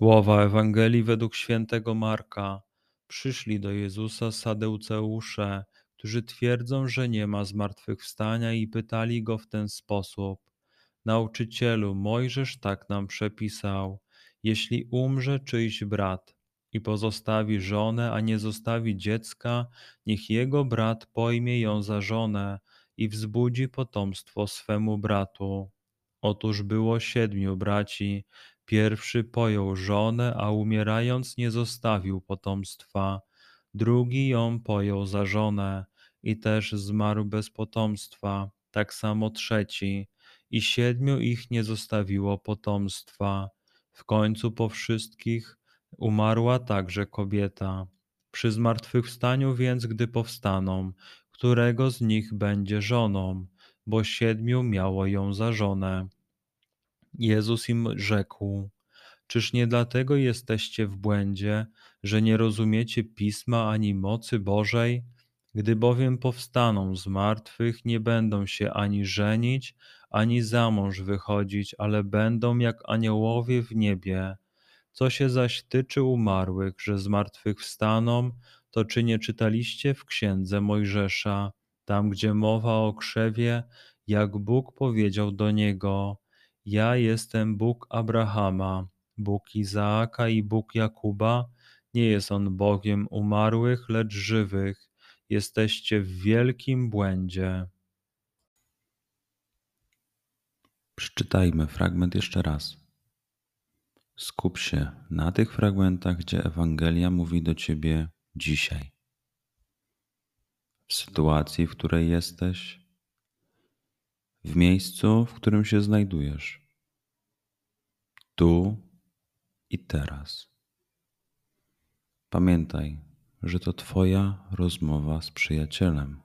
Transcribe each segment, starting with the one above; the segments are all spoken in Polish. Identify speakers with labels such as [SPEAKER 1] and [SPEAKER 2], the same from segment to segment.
[SPEAKER 1] Słowa Ewangelii według świętego Marka. Przyszli do Jezusa Sadeuceusze, którzy twierdzą, że nie ma zmartwychwstania i pytali go w ten sposób: Nauczycielu, Mojżesz tak nam przepisał: Jeśli umrze czyjś brat i pozostawi żonę, a nie zostawi dziecka, niech jego brat pojmie ją za żonę i wzbudzi potomstwo swemu bratu. Otóż było siedmiu braci. Pierwszy pojął żonę, a umierając nie zostawił potomstwa. Drugi ją pojął za żonę i też zmarł bez potomstwa, tak samo trzeci, i siedmiu ich nie zostawiło potomstwa. W końcu po wszystkich umarła także kobieta. Przy zmartwychwstaniu więc, gdy powstaną, którego z nich będzie żoną, bo siedmiu miało ją za żonę. Jezus im rzekł: Czyż nie dlatego jesteście w błędzie, że nie rozumiecie pisma ani mocy Bożej? Gdy bowiem powstaną z martwych, nie będą się ani żenić, ani za mąż wychodzić, ale będą jak aniołowie w niebie. Co się zaś tyczy umarłych, że z martwych wstaną, to czy nie czytaliście w księdze Mojżesza, tam gdzie mowa o krzewie, jak Bóg powiedział do niego: Ja jestem Bóg Abrahama, Bóg Izaaka i Bóg Jakuba, nie jest on Bogiem umarłych, lecz żywych Jesteście w wielkim błędzie.
[SPEAKER 2] Przeczytajmy fragment jeszcze raz. Skup się na tych fragmentach, gdzie Ewangelia mówi do ciebie dzisiaj. W sytuacji, w której jesteś, w miejscu, w którym się znajdujesz, tu i teraz. Pamiętaj, że to Twoja rozmowa z przyjacielem.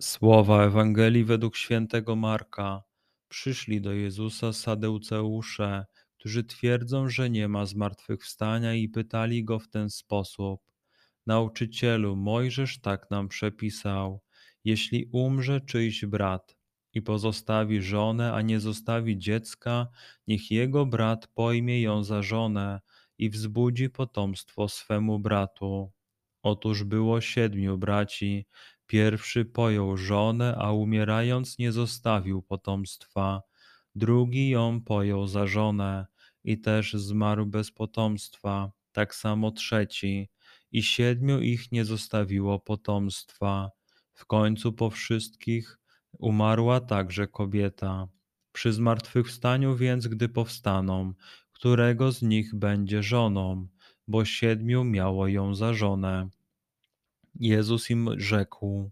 [SPEAKER 1] Słowa Ewangelii według świętego Marka. Przyszli do Jezusa Sadeuceusze, którzy twierdzą, że nie ma zmartwychwstania i pytali go w ten sposób: Nauczycielu, Mojżesz tak nam przepisał: Jeśli umrze czyjś brat i pozostawi żonę, a nie zostawi dziecka, niech jego brat pojmie ją za żonę i wzbudzi potomstwo swemu bratu. Otóż było siedmiu braci. Pierwszy pojął żonę, a umierając nie zostawił potomstwa. Drugi ją pojął za żonę i też zmarł bez potomstwa. Tak samo trzeci. I siedmiu ich nie zostawiło potomstwa. W końcu po wszystkich umarła także kobieta. Przy zmartwychwstaniu więc, gdy powstaną, którego z nich będzie żoną, bo siedmiu miało ją za żonę. Jezus im rzekł: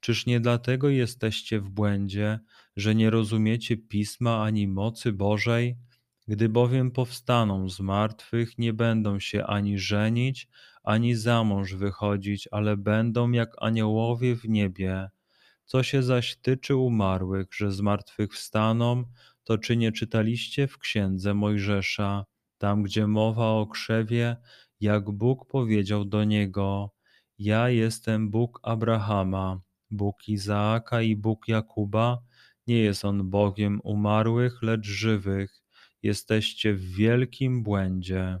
[SPEAKER 1] Czyż nie dlatego jesteście w błędzie, że nie rozumiecie pisma ani mocy Bożej? Gdy bowiem powstaną z martwych, nie będą się ani żenić, ani za mąż wychodzić, ale będą jak aniołowie w niebie. Co się zaś tyczy umarłych, że z martwych wstaną, to czy nie czytaliście w księdze Mojżesza, tam gdzie mowa o krzewie, jak Bóg powiedział do niego: Ja jestem Bóg Abrahama, Bóg Izaaka i Bóg Jakuba, nie jest on Bogiem umarłych, lecz żywych. Jesteście w wielkim błędzie.